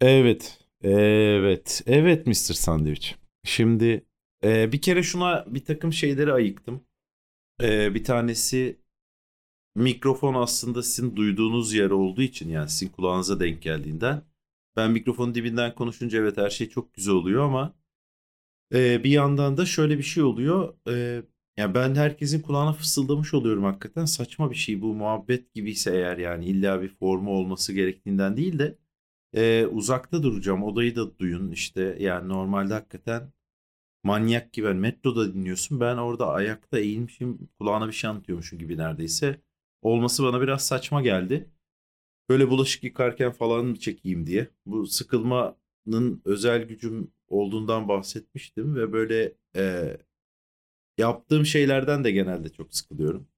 Evet. Evet. Evet Mr. Sandwich. Şimdi e, bir kere şuna bir takım şeyleri ayıktım. E, bir tanesi mikrofon aslında sizin duyduğunuz yer olduğu için yani sizin kulağınıza denk geldiğinden ben mikrofonun dibinden konuşunca evet her şey çok güzel oluyor ama e, bir yandan da şöyle bir şey oluyor. E, yani ben herkesin kulağına fısıldamış oluyorum hakikaten. Saçma bir şey bu muhabbet gibiyse eğer yani illa bir formu olması gerektiğinden değil de e, uzakta duracağım. Odayı da duyun işte yani normalde hakikaten manyak gibi yani metroda dinliyorsun. Ben orada ayakta eğilmişim kulağına bir şey anlatıyormuşum gibi neredeyse. Olması bana biraz saçma geldi. Böyle bulaşık yıkarken falan çekeyim diye. Bu sıkılmanın özel gücüm olduğundan bahsetmiştim ve böyle e, yaptığım şeylerden de genelde çok sıkılıyorum.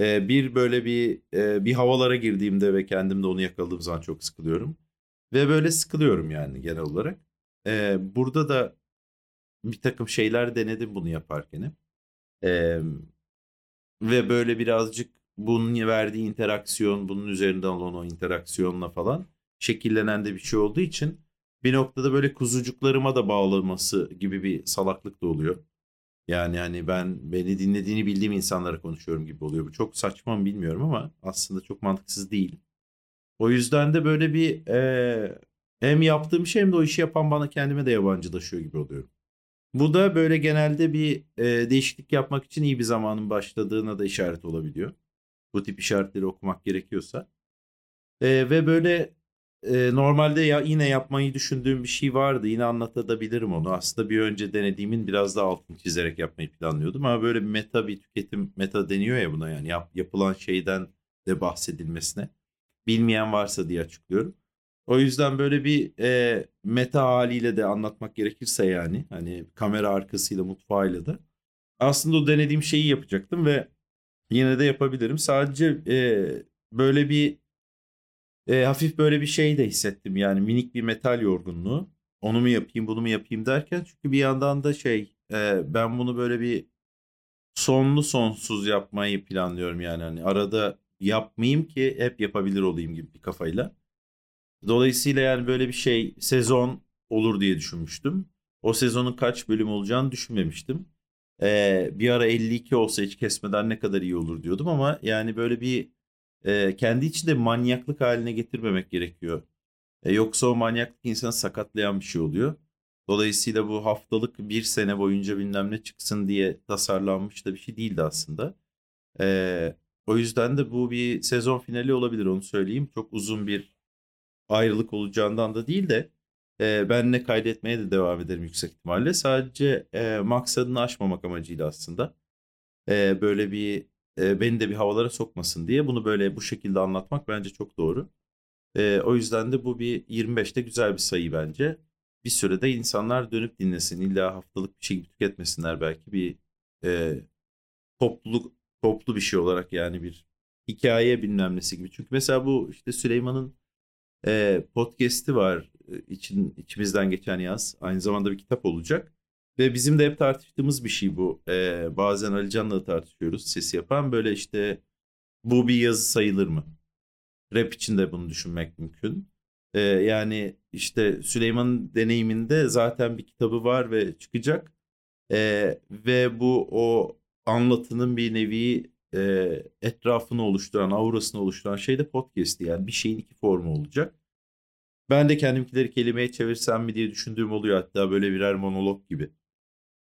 E, bir böyle bir e, bir havalara girdiğimde ve kendimde onu yakaladığım zaman çok sıkılıyorum. Ve böyle sıkılıyorum yani genel olarak. E, burada da bir takım şeyler denedim bunu yaparken. hep. E, ve böyle birazcık bunun verdiği interaksiyon, bunun üzerinden olan o interaksiyonla falan şekillenen de bir şey olduğu için bir noktada böyle kuzucuklarıma da bağlaması gibi bir salaklık da oluyor. Yani hani ben beni dinlediğini bildiğim insanlara konuşuyorum gibi oluyor. Bu çok saçma mı bilmiyorum ama aslında çok mantıksız değil. O yüzden de böyle bir e, hem yaptığım şey hem de o işi yapan bana kendime de yabancılaşıyor gibi oluyorum. Bu da böyle genelde bir e, değişiklik yapmak için iyi bir zamanın başladığına da işaret olabiliyor. Bu tip işaretleri okumak gerekiyorsa. E, ve böyle e, normalde ya yine yapmayı düşündüğüm bir şey vardı. Yine anlatabilirim onu. Aslında bir önce denediğimin biraz daha altını çizerek yapmayı planlıyordum. Ama böyle bir meta bir tüketim meta deniyor ya buna yani yap, yapılan şeyden de bahsedilmesine. Bilmeyen varsa diye açıklıyorum. O yüzden böyle bir e, meta haliyle de anlatmak gerekirse yani hani kamera arkasıyla mutfağıyla da aslında o denediğim şeyi yapacaktım ve yine de yapabilirim. Sadece e, böyle bir e, hafif böyle bir şey de hissettim yani minik bir metal yorgunluğu. Onu mu yapayım bunu mu yapayım derken çünkü bir yandan da şey e, ben bunu böyle bir sonlu sonsuz yapmayı planlıyorum yani hani arada yapmayayım ki hep yapabilir olayım gibi bir kafayla. Dolayısıyla yani böyle bir şey sezon olur diye düşünmüştüm. O sezonun kaç bölüm olacağını düşünmemiştim. Ee, bir ara 52 olsa hiç kesmeden ne kadar iyi olur diyordum ama yani böyle bir e, kendi içinde manyaklık haline getirmemek gerekiyor. E, yoksa o manyaklık insanı sakatlayan bir şey oluyor. Dolayısıyla bu haftalık bir sene boyunca bilmem ne çıksın diye tasarlanmış da bir şey değildi aslında. E, o yüzden de bu bir sezon finali olabilir onu söyleyeyim. Çok uzun bir ayrılık olacağından da değil de e, ben ne kaydetmeye de devam ederim yüksek ihtimalle. Sadece e, maksadını aşmamak amacıyla aslında. E, böyle bir e, beni de bir havalara sokmasın diye bunu böyle bu şekilde anlatmak bence çok doğru. E, o yüzden de bu bir 25'te güzel bir sayı bence. Bir sürede insanlar dönüp dinlesin. İlla haftalık bir şey tüketmesinler belki bir e, topluluk toplu bir şey olarak yani bir hikaye bilmem nesi gibi. Çünkü mesela bu işte Süleyman'ın e, podcast'i var için içimizden geçen yaz. Aynı zamanda bir kitap olacak. Ve bizim de hep tartıştığımız bir şey bu. E, bazen Ali Can'la da tartışıyoruz sesi yapan. Böyle işte bu bir yazı sayılır mı? Rap için de bunu düşünmek mümkün. E, yani işte Süleyman'ın deneyiminde zaten bir kitabı var ve çıkacak. E, ve bu o anlatının bir nevi e, etrafını oluşturan, aurasını oluşturan şey de podcast'i. Yani bir şeyin iki formu olacak. Ben de kendimkileri kelimeye çevirsem mi diye düşündüğüm oluyor hatta böyle birer monolog gibi.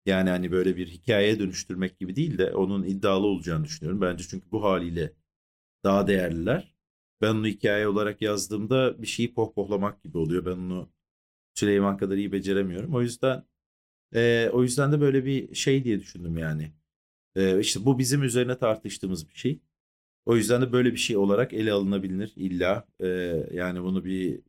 Yani hani böyle bir hikayeye dönüştürmek gibi değil de onun iddialı olacağını düşünüyorum. Bence çünkü bu haliyle daha değerliler. Ben onu hikaye olarak yazdığımda bir şeyi pohpohlamak gibi oluyor. Ben onu Süleyman kadar iyi beceremiyorum. O yüzden e, o yüzden de böyle bir şey diye düşündüm yani. E, işte bu bizim üzerine tartıştığımız bir şey. O yüzden de böyle bir şey olarak ele alınabilir illa. Yani bunu bir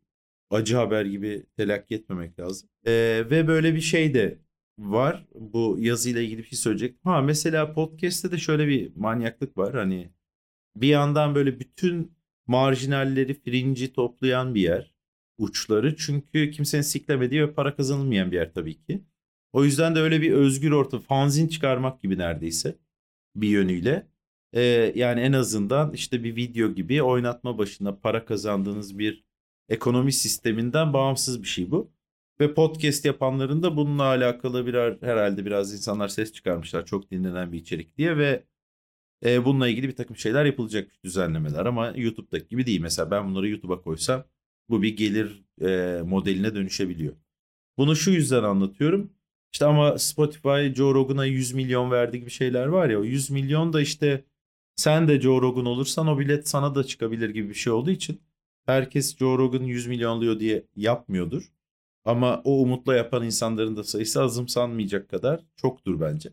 acı haber gibi telakki etmemek lazım. Ve böyle bir şey de var. Bu yazıyla ilgili bir şey söyleyecek. Ha mesela podcast'te de şöyle bir manyaklık var. Hani bir yandan böyle bütün marjinalleri, frinci toplayan bir yer. Uçları. Çünkü kimsenin siklemediği ve para kazanılmayan bir yer tabii ki. O yüzden de öyle bir özgür orta, fanzin çıkarmak gibi neredeyse bir yönüyle. Ee, yani en azından işte bir video gibi oynatma başına para kazandığınız bir ekonomi sisteminden bağımsız bir şey bu. Ve podcast yapanların da bununla alakalı birer herhalde biraz insanlar ses çıkarmışlar çok dinlenen bir içerik diye ve e, bununla ilgili bir takım şeyler yapılacak düzenlemeler ama YouTube'daki gibi değil. Mesela ben bunları YouTube'a koysam bu bir gelir e, modeline dönüşebiliyor. Bunu şu yüzden anlatıyorum. İşte ama Spotify Joe Rogan'a 100 milyon verdi gibi şeyler var ya o 100 milyon da işte sen de Joe Rogan olursan o bilet sana da çıkabilir gibi bir şey olduğu için herkes Joe Rogan 100 milyon alıyor diye yapmıyordur. Ama o umutla yapan insanların da sayısı azımsanmayacak kadar çoktur bence.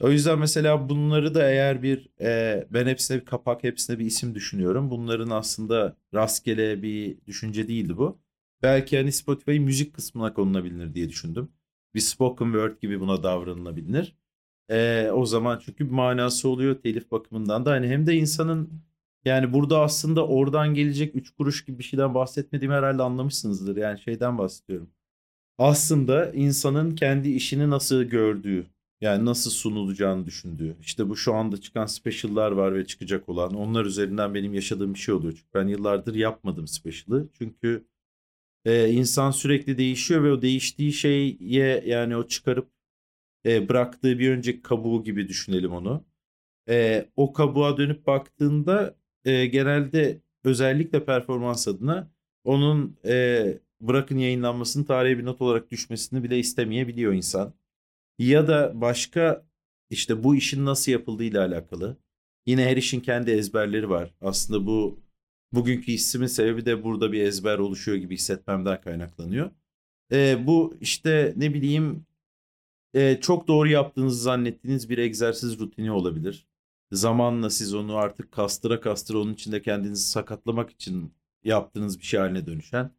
O yüzden mesela bunları da eğer bir e, ben hepsine bir kapak hepsine bir isim düşünüyorum. Bunların aslında rastgele bir düşünce değildi bu. Belki hani Spotify müzik kısmına konulabilir diye düşündüm. Bir spoken word gibi buna davranılabilir. E, o zaman çünkü bir manası oluyor telif bakımından da hani hem de insanın yani burada aslında oradan gelecek 3 kuruş gibi bir şeyden bahsetmediğimi herhalde anlamışsınızdır. Yani şeyden bahsediyorum. Aslında insanın kendi işini nasıl gördüğü, yani nasıl sunulacağını düşündüğü. İşte bu şu anda çıkan special'lar var ve çıkacak olan. Onlar üzerinden benim yaşadığım bir şey oluyor. Çünkü ben yıllardır yapmadım special'ı. Çünkü e, insan sürekli değişiyor ve o değiştiği şeye yani o çıkarıp e, bıraktığı bir önceki kabuğu gibi düşünelim onu. E, o kabuğa dönüp baktığında e, genelde özellikle performans adına onun e, bırakın yayınlanmasının tarihe bir not olarak düşmesini bile istemeyebiliyor insan. Ya da başka işte bu işin nasıl yapıldığıyla alakalı. Yine her işin kendi ezberleri var. Aslında bu bugünkü hissimin sebebi de burada bir ezber oluşuyor gibi hissetmemden kaynaklanıyor. E, bu işte ne bileyim e, çok doğru yaptığınızı zannettiğiniz bir egzersiz rutini olabilir. Zamanla siz onu artık kastıra kastıra onun içinde kendinizi sakatlamak için yaptığınız bir şey haline dönüşen.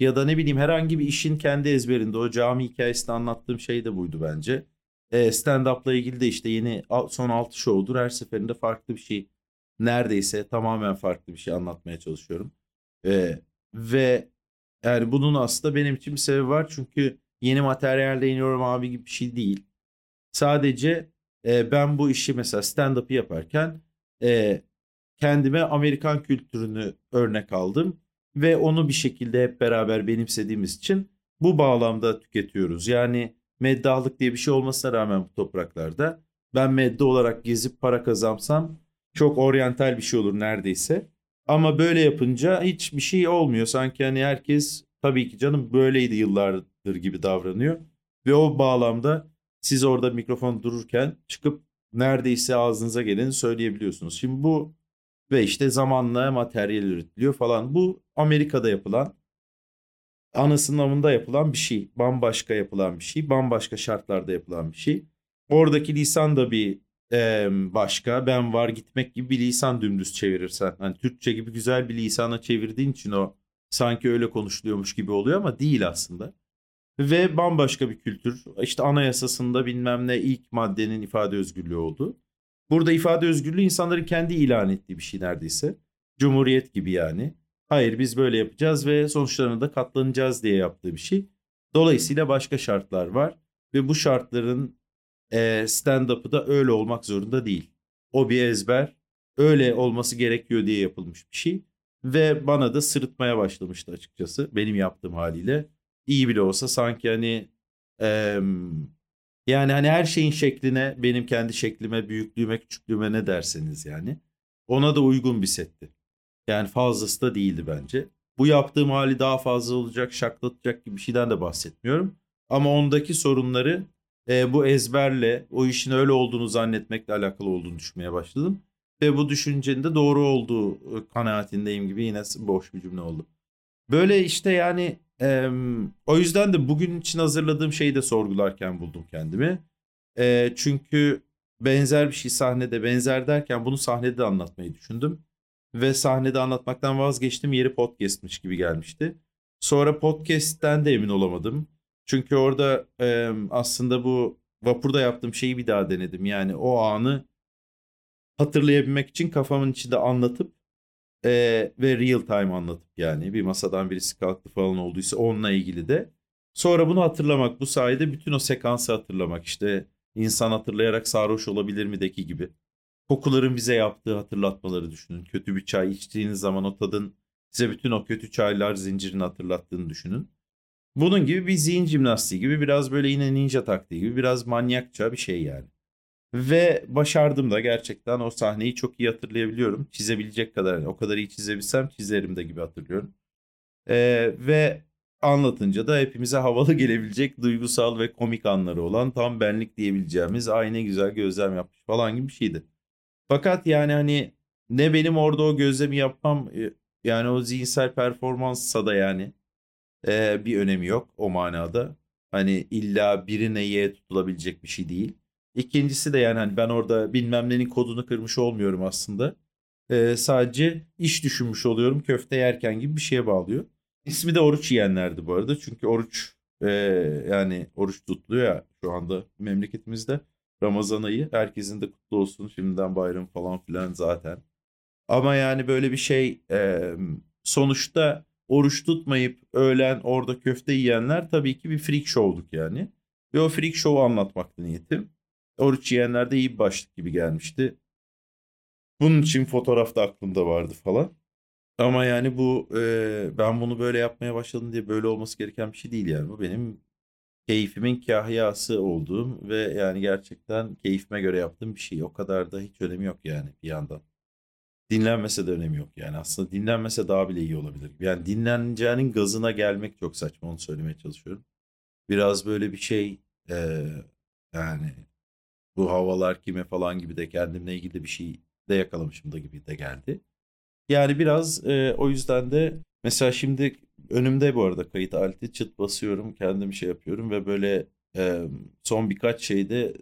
Ya da ne bileyim herhangi bir işin kendi ezberinde o cami hikayesinde anlattığım şey de buydu bence. E, stand-up'la ilgili de işte yeni son 6 show'dur. Her seferinde farklı bir şey neredeyse tamamen farklı bir şey anlatmaya çalışıyorum. E, ve yani bunun aslında benim için bir sebebi var. Çünkü yeni materyalle iniyorum abi gibi bir şey değil. Sadece e, ben bu işi mesela stand-up'ı yaparken e, kendime Amerikan kültürünü örnek aldım ve onu bir şekilde hep beraber benimsediğimiz için bu bağlamda tüketiyoruz. Yani meddahlık diye bir şey olmasına rağmen bu topraklarda ben medde olarak gezip para kazansam çok oryantal bir şey olur neredeyse. Ama böyle yapınca hiçbir şey olmuyor. Sanki hani herkes tabii ki canım böyleydi yıllardır gibi davranıyor. Ve o bağlamda siz orada mikrofon dururken çıkıp neredeyse ağzınıza geleni söyleyebiliyorsunuz. Şimdi bu ve işte zamanla materyal üretiliyor falan. Bu Amerika'da yapılan ana sınavında yapılan bir şey. Bambaşka yapılan bir şey. Bambaşka şartlarda yapılan bir şey. Oradaki lisan da bir e, başka. Ben var gitmek gibi bir lisan dümdüz çevirirsen. Hani Türkçe gibi güzel bir lisana çevirdiğin için o sanki öyle konuşuluyormuş gibi oluyor ama değil aslında. Ve bambaşka bir kültür. İşte anayasasında bilmem ne ilk maddenin ifade özgürlüğü oldu. Burada ifade özgürlüğü insanların kendi ilan ettiği bir şey neredeyse. Cumhuriyet gibi yani. Hayır biz böyle yapacağız ve sonuçlarına da katlanacağız diye yaptığı bir şey. Dolayısıyla başka şartlar var ve bu şartların stand-up'ı da öyle olmak zorunda değil. O bir ezber, öyle olması gerekiyor diye yapılmış bir şey ve bana da sırıtmaya başlamıştı açıkçası benim yaptığım haliyle. İyi bile olsa sanki hani e, yani hani her şeyin şekline, benim kendi şeklime, büyüklüğüme, küçüklüğüme ne derseniz yani. Ona da uygun bir setti. Yani fazlası da değildi bence. Bu yaptığım hali daha fazla olacak, şaklatacak gibi bir şeyden de bahsetmiyorum. Ama ondaki sorunları e, bu ezberle, o işin öyle olduğunu zannetmekle alakalı olduğunu düşünmeye başladım. Ve bu düşüncenin de doğru olduğu e, kanaatindeyim gibi yine boş bir cümle oldu. Böyle işte yani e, o yüzden de bugün için hazırladığım şeyi de sorgularken buldum kendimi. E, çünkü benzer bir şey sahnede benzer derken bunu sahnede de anlatmayı düşündüm. Ve sahnede anlatmaktan vazgeçtim yeri podcastmiş gibi gelmişti. Sonra podcast'ten de emin olamadım. Çünkü orada e, aslında bu vapurda yaptığım şeyi bir daha denedim. Yani o anı hatırlayabilmek için kafamın içinde anlatıp e, ve real time anlatıp yani bir masadan birisi kalktı falan olduysa onunla ilgili de. Sonra bunu hatırlamak bu sayede bütün o sekansı hatırlamak işte insan hatırlayarak sarhoş olabilir mi deki gibi. Kokuların bize yaptığı hatırlatmaları düşünün. Kötü bir çay içtiğiniz zaman o tadın size bütün o kötü çaylar zincirini hatırlattığını düşünün. Bunun gibi bir zihin jimnastiği gibi biraz böyle yine ninja taktiği gibi biraz manyakça bir şey yani. Ve başardım da gerçekten o sahneyi çok iyi hatırlayabiliyorum. Çizebilecek kadar yani o kadar iyi çizebilsem çizerim de gibi hatırlıyorum. Ee, ve anlatınca da hepimize havalı gelebilecek duygusal ve komik anları olan tam benlik diyebileceğimiz aynı güzel gözlem yapmış falan gibi bir şeydi. Fakat yani hani ne benim orada o gözlemi yapmam yani o zihinsel performanssa da yani e, bir önemi yok o manada. Hani illa birine ye tutulabilecek bir şey değil. İkincisi de yani hani ben orada bilmem nenin kodunu kırmış olmuyorum aslında. E, sadece iş düşünmüş oluyorum köfte yerken gibi bir şeye bağlıyor. İsmi de oruç yiyenlerdi bu arada. Çünkü oruç e, yani oruç tutuluyor ya şu anda memleketimizde. Ramazan ayı. Herkesin de kutlu olsun. Şimdiden bayram falan filan zaten. Ama yani böyle bir şey e, sonuçta oruç tutmayıp öğlen orada köfte yiyenler tabii ki bir freak show'luk yani. Ve o freak show'u anlatmaktı niyetim. Oruç yiyenler de iyi bir başlık gibi gelmişti. Bunun için fotoğraf da aklımda vardı falan. Ama yani bu e, ben bunu böyle yapmaya başladım diye böyle olması gereken bir şey değil yani. Bu benim keyfimin kahyası olduğum ve yani gerçekten keyfime göre yaptığım bir şey. O kadar da hiç önemi yok yani bir yandan. Dinlenmese de önemi yok yani. Aslında dinlenmese daha bile iyi olabilir. Yani dinleneceğinin gazına gelmek çok saçma onu söylemeye çalışıyorum. Biraz böyle bir şey e, yani bu havalar kime falan gibi de kendimle ilgili bir şey de yakalamışım da gibi de geldi. Yani biraz e, o yüzden de mesela şimdi önümde bu arada kayıt aleti çıt basıyorum kendim şey yapıyorum ve böyle e, son birkaç şeyde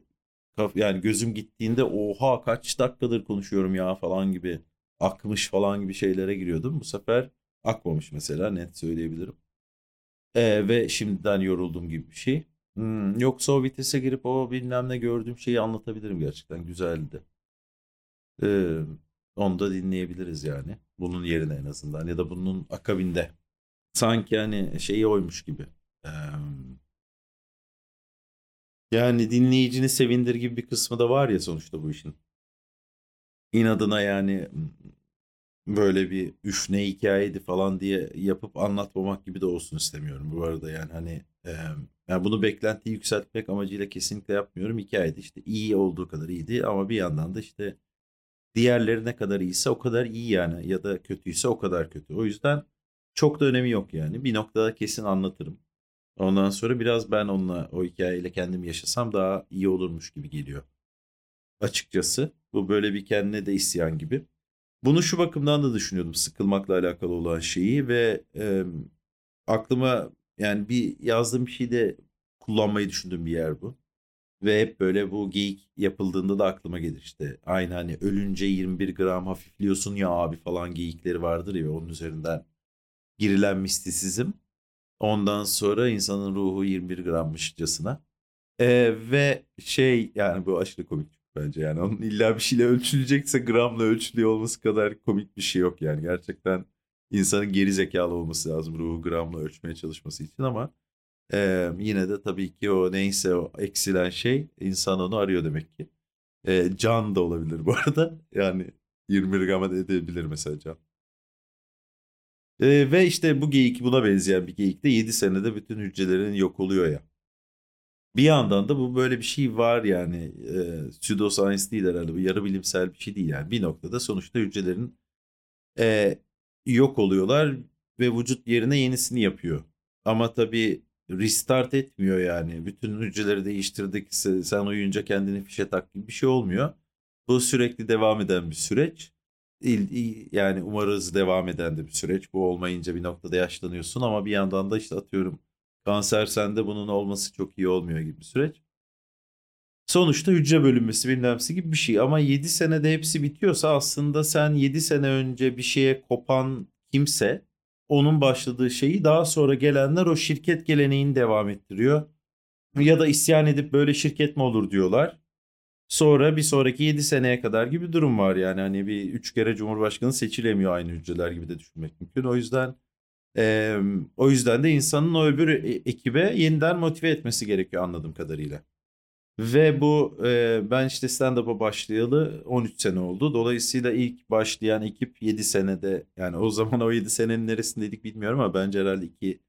yani gözüm gittiğinde oha kaç dakikadır konuşuyorum ya falan gibi akmış falan gibi şeylere giriyordum. Bu sefer akmamış mesela net söyleyebilirim. E, ve şimdiden yoruldum gibi bir şey. Hmm, yoksa o vitese girip o bilmem ne gördüğüm şeyi anlatabilirim gerçekten güzeldi. Ee, onu da dinleyebiliriz yani. Bunun yerine en azından ya da bunun akabinde. Sanki hani şeyi oymuş gibi. Ee, yani dinleyicini sevindir gibi bir kısmı da var ya sonuçta bu işin. İnadına yani böyle bir üf ne hikayeydi falan diye yapıp anlatmamak gibi de olsun istemiyorum. Bu arada yani hani e, yani bunu beklentiyi yükseltmek amacıyla kesinlikle yapmıyorum. Hikayede işte iyi olduğu kadar iyiydi ama bir yandan da işte Diğerleri ne kadar iyiyse o kadar iyi yani ya da kötüyse o kadar kötü. O yüzden çok da önemi yok yani. Bir noktada kesin anlatırım. Ondan sonra biraz ben onunla o hikayeyle kendim yaşasam daha iyi olurmuş gibi geliyor. Açıkçası bu böyle bir kendine de isyan gibi. Bunu şu bakımdan da düşünüyordum sıkılmakla alakalı olan şeyi ve e, aklıma yani bir yazdığım bir şeyde kullanmayı düşündüğüm bir yer bu. Ve hep böyle bu geyik yapıldığında da aklıma gelir işte. Aynı hani ölünce 21 gram hafifliyorsun ya abi falan geyikleri vardır ya onun üzerinden girilen mistisizm. Ondan sonra insanın ruhu 21 grammışçasına. Ee, ve şey yani bu aşırı komik bence yani onun illa bir şeyle ölçülecekse gramla ölçülüyor olması kadar komik bir şey yok yani gerçekten insanın geri zekalı olması lazım ruhu gramla ölçmeye çalışması için ama ee, yine de tabii ki o neyse o eksilen şey insan onu arıyor demek ki. Ee, can da olabilir bu arada. Yani 20 gram edebilir mesela can. Ee, ve işte bu geyik buna benzeyen bir geyik de 7 senede bütün hücrelerin yok oluyor ya. Bir yandan da bu böyle bir şey var yani e, pseudoscience değil herhalde bu yarı bilimsel bir şey değil yani bir noktada sonuçta hücrelerin e, yok oluyorlar ve vücut yerine yenisini yapıyor. Ama tabii restart etmiyor yani. Bütün hücreleri değiştirdik sen uyuyunca kendini fişe tak gibi bir şey olmuyor. Bu sürekli devam eden bir süreç. Yani umarız devam eden de bir süreç. Bu olmayınca bir noktada yaşlanıyorsun ama bir yandan da işte atıyorum kanser sende bunun olması çok iyi olmuyor gibi bir süreç. Sonuçta hücre bölünmesi bilmem gibi bir şey ama 7 senede hepsi bitiyorsa aslında sen 7 sene önce bir şeye kopan kimse onun başladığı şeyi daha sonra gelenler o şirket geleneğini devam ettiriyor. Ya da isyan edip böyle şirket mi olur diyorlar. Sonra bir sonraki 7 seneye kadar gibi durum var yani hani bir 3 kere Cumhurbaşkanı seçilemiyor aynı hücreler gibi de düşünmek mümkün. O yüzden e, o yüzden de insanın o öbür e, ekibe yeniden motive etmesi gerekiyor anladığım kadarıyla. Ve bu e, ben işte stand-up'a başlayalı 13 sene oldu. Dolayısıyla ilk başlayan ekip 7 senede yani o zaman o 7 senenin neresindeydik bilmiyorum ama bence herhalde iki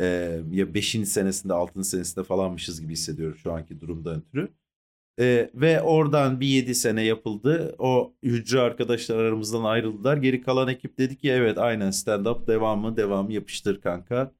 e, ya 5. senesinde 6. senesinde falanmışız gibi hissediyorum şu anki durumdan ötürü. E, ve oradan bir 7 sene yapıldı. O hücre arkadaşlar aramızdan ayrıldılar. Geri kalan ekip dedi ki evet aynen stand-up devamı devamı yapıştır kanka.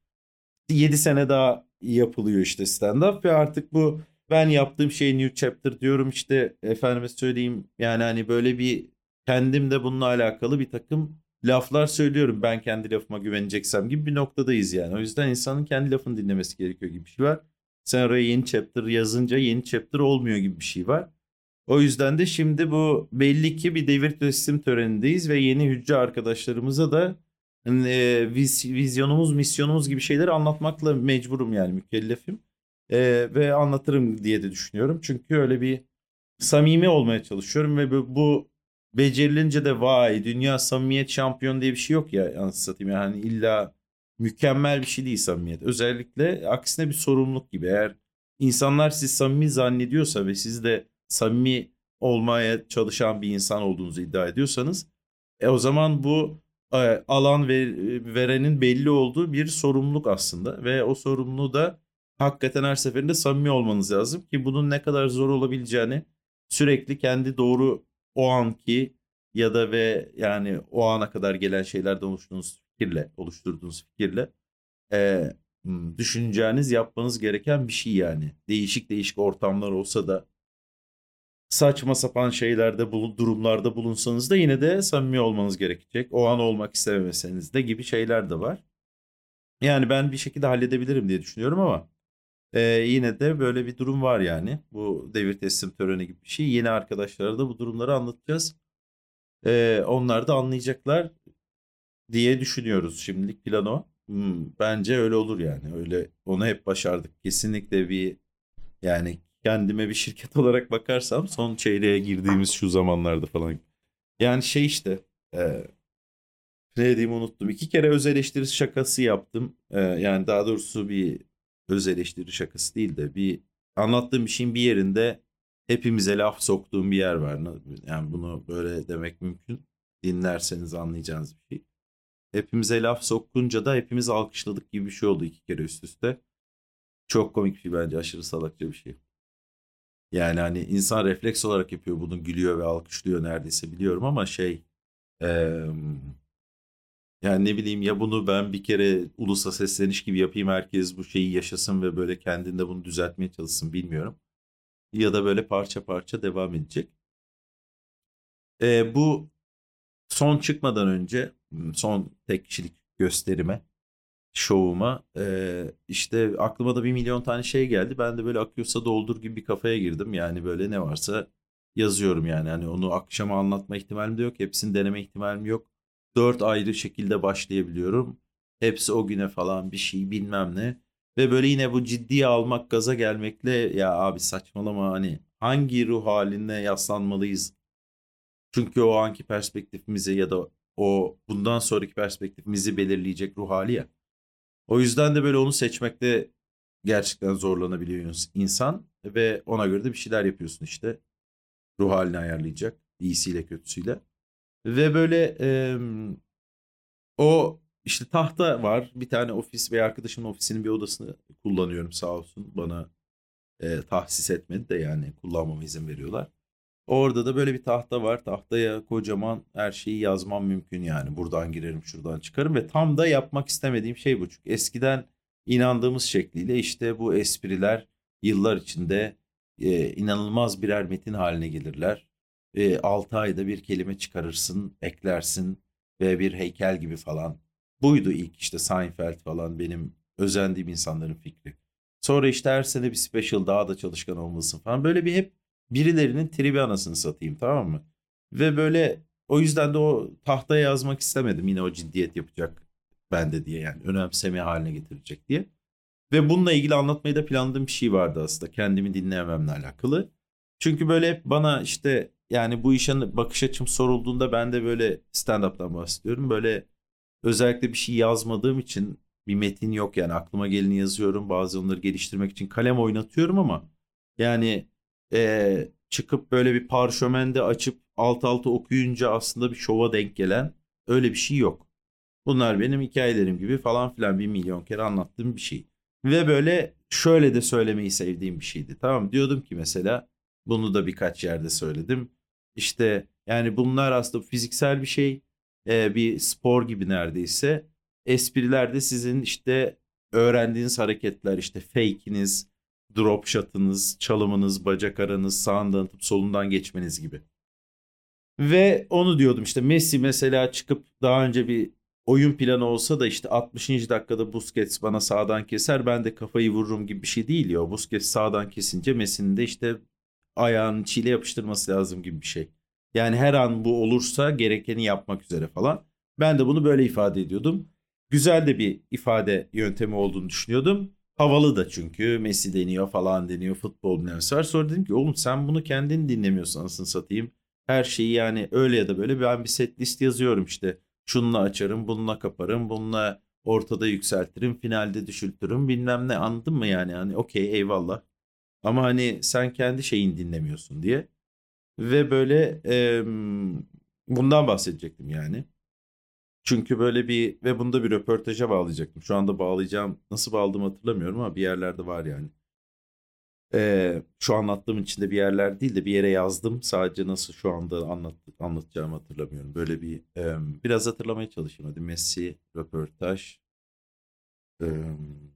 7 sene daha yapılıyor işte stand-up ve artık bu ben yaptığım şey New Chapter diyorum işte efendime söyleyeyim yani hani böyle bir kendim de bununla alakalı bir takım laflar söylüyorum ben kendi lafıma güveneceksem gibi bir noktadayız yani. O yüzden insanın kendi lafını dinlemesi gerekiyor gibi bir şey var. Sen oraya yeni chapter yazınca yeni chapter olmuyor gibi bir şey var. O yüzden de şimdi bu belli ki bir devir teslim törenindeyiz ve yeni hücre arkadaşlarımıza da e, viz, vizyonumuz, misyonumuz gibi şeyleri anlatmakla mecburum yani mükellefim. E, ve anlatırım diye de düşünüyorum. Çünkü öyle bir samimi olmaya çalışıyorum ve bu, bu becerilince de vay dünya samimiyet şampiyon diye bir şey yok ya anasını satayım. Yani illa mükemmel bir şey değil samimiyet. Özellikle aksine bir sorumluluk gibi. Eğer insanlar siz samimi zannediyorsa ve siz de samimi olmaya çalışan bir insan olduğunuzu iddia ediyorsanız e o zaman bu e, alan ver, verenin belli olduğu bir sorumluluk aslında ve o sorumluluğu da hakikaten her seferinde samimi olmanız lazım ki bunun ne kadar zor olabileceğini sürekli kendi doğru o anki ya da ve yani o ana kadar gelen şeylerden oluştuğunuz fikirle, oluşturduğunuz fikirle e, düşüneceğiniz, yapmanız gereken bir şey yani. Değişik değişik ortamlar olsa da saçma sapan şeylerde, durumlarda bulunsanız da yine de samimi olmanız gerekecek. O an olmak istememeseniz de gibi şeyler de var. Yani ben bir şekilde halledebilirim diye düşünüyorum ama e, yine de böyle bir durum var yani. Bu devir teslim töreni gibi bir şey. Yeni arkadaşlara da bu durumları anlatacağız. E, onlar da anlayacaklar diye düşünüyoruz. Şimdilik plan o. Hmm, bence öyle olur yani. Öyle onu hep başardık. Kesinlikle bir yani kendime bir şirket olarak bakarsam son çeyreğe girdiğimiz şu zamanlarda falan. Yani şey işte e, ne dediğimi unuttum. İki kere öz eleştiri şakası yaptım. E, yani daha doğrusu bir öz eleştiri şakası değil de bir anlattığım bir şeyin bir yerinde hepimize laf soktuğum bir yer var. Yani bunu böyle demek mümkün. Dinlerseniz anlayacağınız bir şey. Hepimize laf sokunca da hepimiz alkışladık gibi bir şey oldu iki kere üst üste. Çok komik bir şey bence aşırı salakça bir şey. Yani hani insan refleks olarak yapıyor bunu gülüyor ve alkışlıyor neredeyse biliyorum ama şey ee, yani ne bileyim ya bunu ben bir kere ulusa sesleniş gibi yapayım herkes bu şeyi yaşasın ve böyle kendinde bunu düzeltmeye çalışsın bilmiyorum. Ya da böyle parça parça devam edecek. Ee, bu son çıkmadan önce son tek kişilik gösterime şovuma e, işte aklıma da bir milyon tane şey geldi. Ben de böyle akıyorsa doldur gibi bir kafaya girdim. Yani böyle ne varsa yazıyorum yani. Hani onu akşama anlatma ihtimalim de yok. Hepsini deneme ihtimalim yok. Dört ayrı şekilde başlayabiliyorum. Hepsi o güne falan bir şey bilmem ne. Ve böyle yine bu ciddiye almak gaza gelmekle ya abi saçmalama hani hangi ruh haline yaslanmalıyız? Çünkü o anki perspektifimize ya da o bundan sonraki perspektifimizi belirleyecek ruh hali ya. O yüzden de böyle onu seçmekte gerçekten zorlanabiliyor insan ve ona göre de bir şeyler yapıyorsun işte. Ruh halini ayarlayacak iyisiyle kötüsüyle. Ve böyle e, o işte tahta var. Bir tane ofis ve arkadaşımın ofisinin bir odasını kullanıyorum sağ olsun. Bana e, tahsis etmedi de yani kullanmama izin veriyorlar. Orada da böyle bir tahta var. Tahtaya kocaman her şeyi yazmam mümkün yani. Buradan girerim, şuradan çıkarım ve tam da yapmak istemediğim şey bu. Çünkü eskiden inandığımız şekliyle işte bu espriler yıllar içinde e, inanılmaz birer metin haline gelirler. E, 6 ayda bir kelime çıkarırsın, eklersin ve bir heykel gibi falan. Buydu ilk işte Seinfeld falan benim özendiğim insanların fikri. Sonra işte her sene bir special daha da çalışkan olmalısın falan. Böyle bir hep birilerinin tribi anasını satayım tamam mı? Ve böyle o yüzden de o tahtaya yazmak istemedim yine o ciddiyet yapacak bende diye yani önemseme haline getirecek diye. Ve bununla ilgili anlatmayı da planladığım bir şey vardı aslında kendimi dinleyememle alakalı. Çünkü böyle hep bana işte yani bu işe bakış açım sorulduğunda ben de böyle stand-up'tan bahsediyorum. Böyle özellikle bir şey yazmadığım için bir metin yok yani aklıma geleni yazıyorum. Bazı onları geliştirmek için kalem oynatıyorum ama yani e, çıkıp böyle bir parşömende açıp alt alta okuyunca aslında bir şova denk gelen öyle bir şey yok. Bunlar benim hikayelerim gibi falan filan bir milyon kere anlattığım bir şey. Ve böyle şöyle de söylemeyi sevdiğim bir şeydi. Tamam diyordum ki mesela bunu da birkaç yerde söyledim. İşte yani bunlar aslında fiziksel bir şey. e, bir spor gibi neredeyse. Espriler de sizin işte öğrendiğiniz hareketler işte fake'iniz, drop shot'ınız, çalımınız, bacak aranız, sağından atıp solundan geçmeniz gibi. Ve onu diyordum işte Messi mesela çıkıp daha önce bir oyun planı olsa da işte 60. dakikada Busquets bana sağdan keser ben de kafayı vururum gibi bir şey değil ya. Busquets sağdan kesince Messi'nin de işte ayağını çile yapıştırması lazım gibi bir şey. Yani her an bu olursa gerekeni yapmak üzere falan. Ben de bunu böyle ifade ediyordum. Güzel de bir ifade yöntemi olduğunu düşünüyordum. Havalı da çünkü Messi deniyor falan deniyor futbol bilmemesi var. Sonra dedim ki oğlum sen bunu kendin dinlemiyorsun anasını satayım. Her şeyi yani öyle ya da böyle ben bir set list yazıyorum işte. Şununla açarım, bununla kaparım, bununla ortada yükseltirim, finalde düşültürüm bilmem ne anladın mı yani? Hani okey eyvallah. Ama hani sen kendi şeyini dinlemiyorsun diye. Ve böyle em, bundan bahsedecektim yani. Çünkü böyle bir ve bunda bir röportaja bağlayacaktım. Şu anda bağlayacağım. Nasıl bağladığımı hatırlamıyorum ama bir yerlerde var yani. Ee, şu anlattığım içinde bir yerler değil de bir yere yazdım. Sadece nasıl şu anda anlat, anlatacağımı hatırlamıyorum. Böyle bir em, biraz hatırlamaya çalışayım. Hadi Messi röportaj. Em,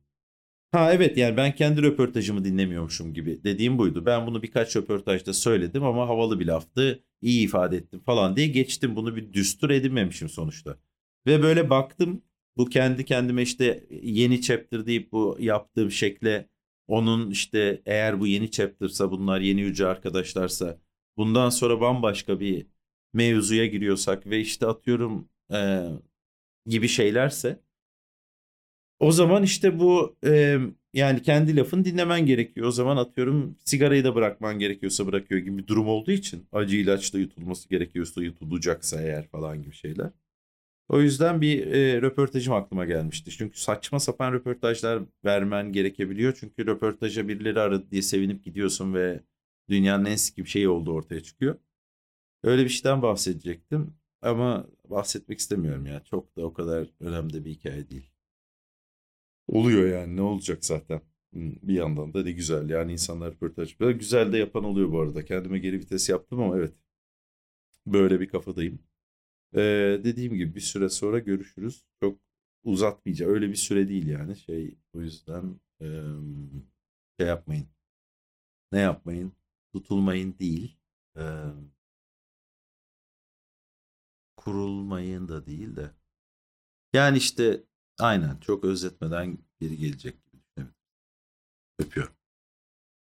Ha evet yani ben kendi röportajımı dinlemiyormuşum gibi dediğim buydu. Ben bunu birkaç röportajda söyledim ama havalı bir laftı. iyi ifade ettim falan diye geçtim. Bunu bir düstur edinmemişim sonuçta. Ve böyle baktım bu kendi kendime işte yeni chapter deyip bu yaptığım şekle onun işte eğer bu yeni chapter'sa bunlar yeni yüce arkadaşlarsa bundan sonra bambaşka bir mevzuya giriyorsak ve işte atıyorum eee, gibi şeylerse o zaman işte bu e, yani kendi lafını dinlemen gerekiyor. O zaman atıyorum sigarayı da bırakman gerekiyorsa bırakıyor gibi bir durum olduğu için acı ilaçla yutulması gerekiyorsa yutulacaksa eğer falan gibi şeyler. O yüzden bir e, röportajım aklıma gelmişti. Çünkü saçma sapan röportajlar vermen gerekebiliyor. Çünkü röportaja birileri aradı diye sevinip gidiyorsun ve dünyanın en bir şeyi olduğu ortaya çıkıyor. Öyle bir şeyden bahsedecektim ama bahsetmek istemiyorum ya. Çok da o kadar önemli bir hikaye değil. Oluyor yani ne olacak zaten. Bir yandan da ne güzel yani insanlar röportaj. Böyle güzel de yapan oluyor bu arada. Kendime geri vites yaptım ama evet böyle bir kafadayım. Ee, dediğim gibi bir süre sonra görüşürüz. Çok uzatmayacağım. Öyle bir süre değil yani. Şey o yüzden em, şey yapmayın. Ne yapmayın? Tutulmayın değil. Em, kurulmayın da değil de. Yani işte aynen çok özetmeden geri gelecek.